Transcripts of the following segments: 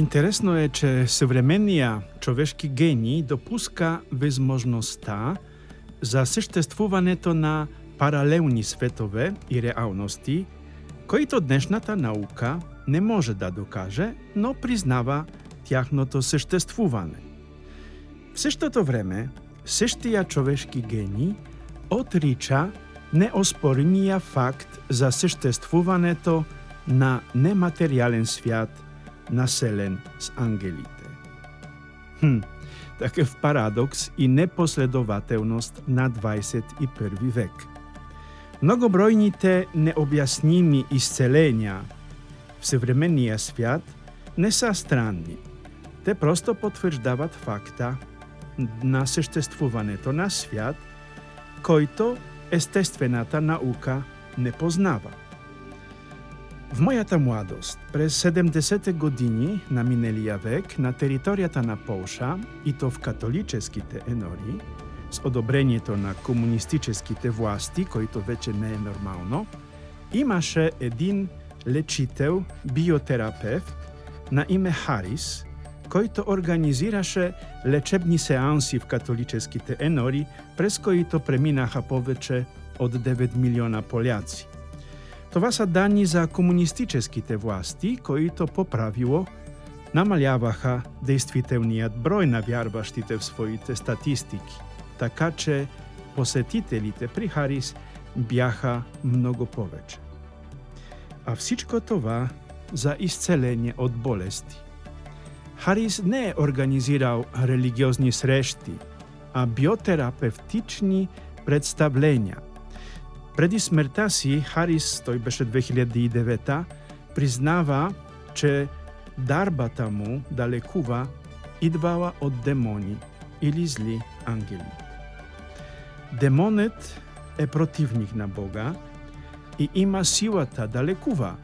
Интересно е, че съвременния човешки гений допуска възможността за съществуването на паралелни светове и реалности, които днешната наука не може да докаже, но признава тяхното съществуване. В същото време, същия човешки гений отрича неоспоримия факт за съществуването на нематериален свят, населен с ангелите. Хм, такъв парадокс и непоследователност на 21 век. Многобройните необясними изцеления в съвременния свят не са странни. Те просто потвърждават факта на съществуването на свят, който естествената наука не познава. В моята младост, през 70-те години на миналия век, на територията на Полша, и то в католическите енори, с одобрението на комунистическите власти, който вече не е нормално, имаше един лечител, биотерапевт на име Харис, който организираше лечебни сеанси в католическите енори, през които преминаха повече от 9 милиона поляци. Това са данни за комунистическите власти, които по правило намаляваха действителният брой на вярващите в своите статистики, така че посетителите при Харис бяха много повече. А всичко това за изцеление от болести. Харис не е организирал религиозни срещи, а биотерапевтични представления – преди смъртта си Харис, той беше 2009, признава, че дарбата му да лекува идвала от демони или зли ангели. Демонът е противник на Бога и има силата да лекува,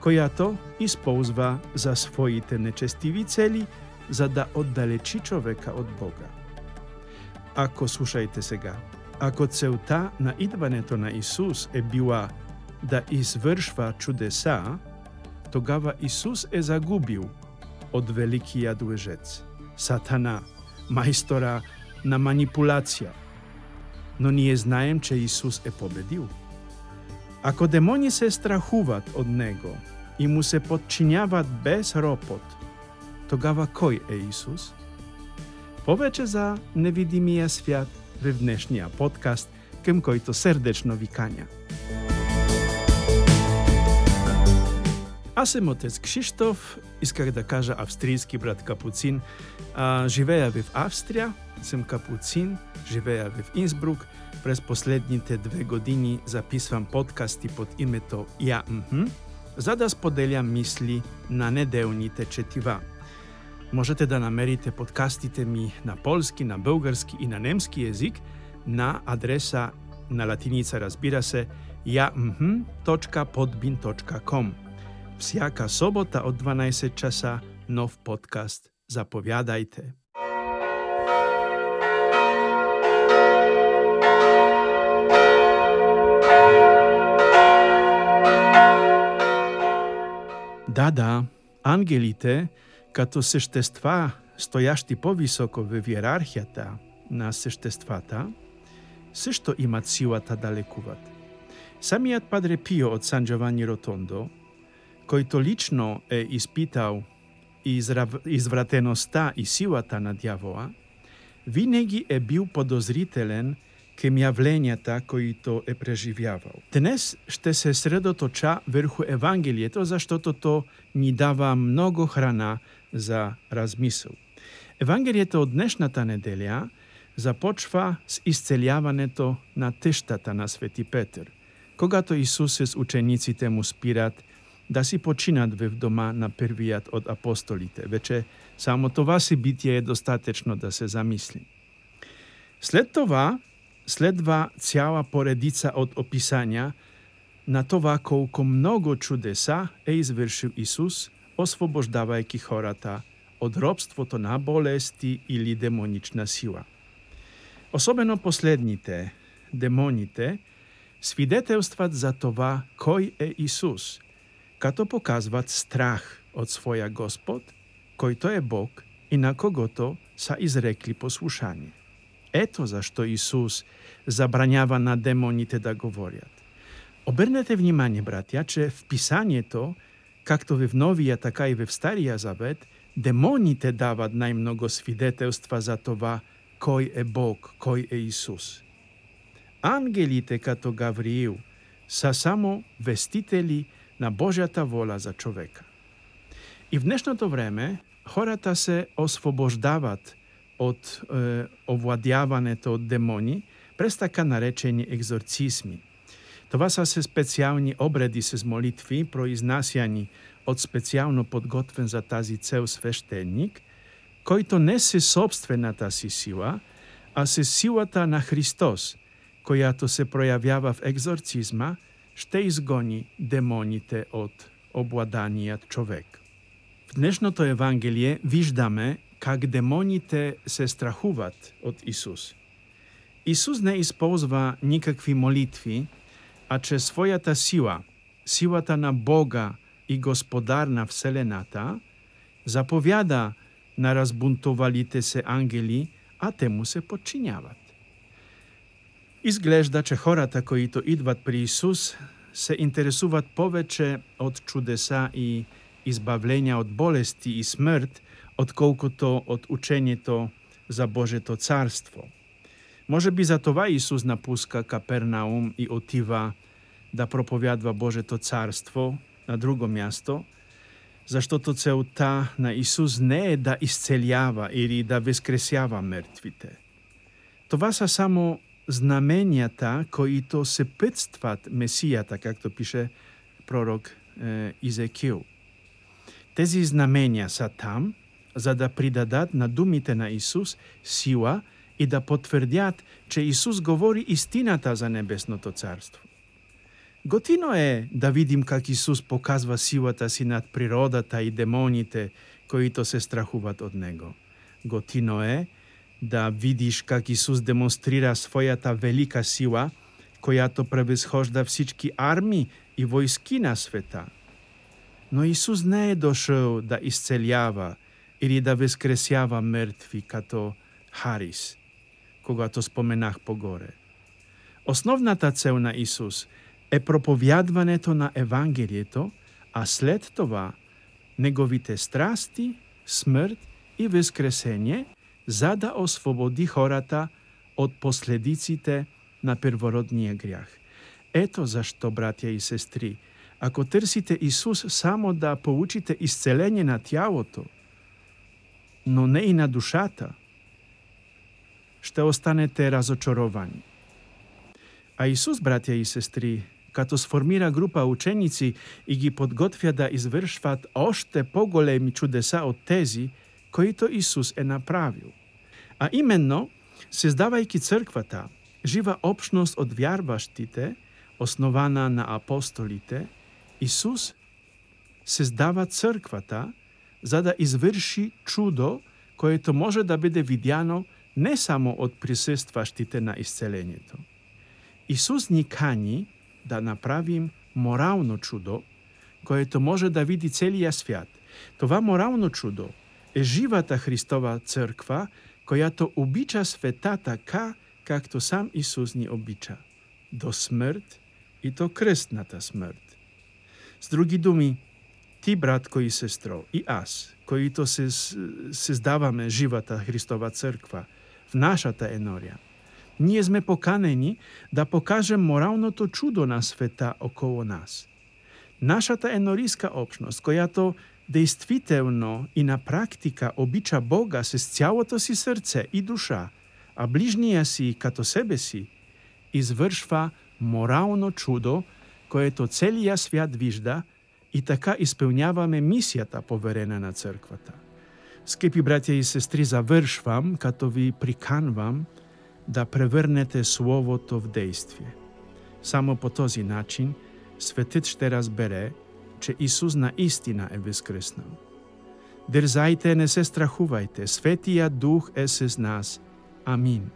която използва за своите нечестиви цели, за да отдалечи човека от Бога. Ако слушайте сега, ако целта на идването на Исус е била да извършва чудеса, тогава Исус е загубил от великия лъжец, Сатана, майстора на манипулация. Но ние знаем, че Исус е победил. Ако демони се страхуват от Него и му се подчиняват без ропот, тогава кой е Исус? Повече за невидимия свят – в днешния подкаст, към който сърдечно ви каня. Аз съм отец Кшиштоф, исках да кажа австрийски брат Капуцин. А, живея в Австрия, съм капуцин, живея в Инсбрук. През последните две години записвам подкасти под името Я за да споделя мисли на неделните четива. Možete da namerite podcastite mi na polski, na bulgarski i na nemski jezik na adresa na latinica razbira se jamhm.podbin.com. Vsjaka sobota od 12 časa nov podcast Zapovjadajte. Da, da, angelite, като същества, стоящи по-високо в иерархията на съществата, също имат силата да лекуват. Самият Падре Пио от Сан Джованни Ротондо, който лично е изпитал извратеността и силата на дявола, винаги е бил подозрителен към явленията, които е преживявал. Днес ще се средоточа върху Евангелието, защото то ни дава много храна за размисъл. Евангелието от днешната неделя започва с изцеляването на тъщата на Свети Петър, когато Исус с учениците му спират да си починат в дома на първият от апостолите. Вече само това събитие е достатъчно да се замисли. След това следва цяла поредица от описания на това колко много чудеса е извършил Исус, освобождавайки хората от робството на болести или демонична сила. Особено последните, демоните, свидетелстват за това кой е Исус, като показват страх от своя Господ който е Бог и на когото са изрекли послушание. Ето защо Исус забранява на демоните да говорят. Обърнете внимание, братя, че в Писанието, както в Новия, така и в Стария Завет, демоните дават най-много свидетелства за това, кой е Бог, кой е Исус. Ангелите, като Гавриил, са само вестители на Божията воля за човека. И в днешното време хората се освобождават от е, овладяването от демони през така наречени екзорцизми. Това са се специални обреди с молитви, произнасяни от специално подготвен за тази цел свещеник, който не се собствената си сила, а се силата на Христос, която се проявява в екзорцизма, ще изгони демоните от обладаният човек. В днешното Евангелие виждаме как демоните се страхуват от Исус. Исус не използва никакви молитви, а чрез своята сила, силата на Бога и Господар на Вселената, заповяда на разбунтовалите се ангели, а те му се подчиняват. Изглежда, че хората, които идват при Исус, се интересуват повече от чудеса и избавления от болести и смърт, отколкото от учението за Божието царство. Може би за това Исус напуска Капернаум и отива да проповядва Божието царство на друго място, защото целта на Исус не е да изцелява или да възкресява мертвите. Това са само знаменията, които съпътстват Месията, както пише пророк е, Изекил. Тези знамения са там, за да придадат на думите на Исус сила и да потвърдят, че Исус говори истината за Небесното Царство. Готино е да видим как Исус показва силата си над природата и демоните, които се страхуват от Него. Готино е да видиш как Исус демонстрира своята велика сила, която превъзхожда всички армии и войски на света. Но Исус не е дошъл да изцелява или да възкресява мертви като Харис, когато споменах по-горе. Основната цел на Исус е проповядването на Евангелието, а след това Неговите страсти, смърт и възкресение, за да освободи хората от последиците на первородния грях. Ето защо, братя и сестри, ако търсите Исус само да получите изцеление на тялото, но не и на душата, ще останете разочаровани. А Исус, братя и сестри, като сформира група ученици и ги подготвя да извършват още по-големи чудеса от тези, които Исус е направил. А именно, създавайки църквата, жива общност от вярващите, основана на апостолите, Исус създава църквата, за да извърши чудо, което може да бъде видяно не само от присъстващите на изцелението. Исус ни кани да направим морално чудо, което може да види целия свят. Това морално чудо е живата Христова църква, която обича света така, както сам Исус ни обича. До смърт и то кръстната смърт. С други думи, ти, братко и сестро, и аз, които създаваме живата Христова църква нашата енория, ние сме поканени да покажем моралното чудо на света около нас. Нашата енорийска общност, която действително и на практика обича Бога с цялото си сърце и душа, а ближния си като себе си, извършва морално чудо, което целия свят вижда и така изпълняваме мисията, поверена на църквата. Скъпи братя и сестри, завършвам, като ви приканвам да превърнете Словото в действие. Само по този начин светът ще разбере, че Исус наистина е възкръснал. Дързайте, не се страхувайте, Светия Дух е с нас. Амин.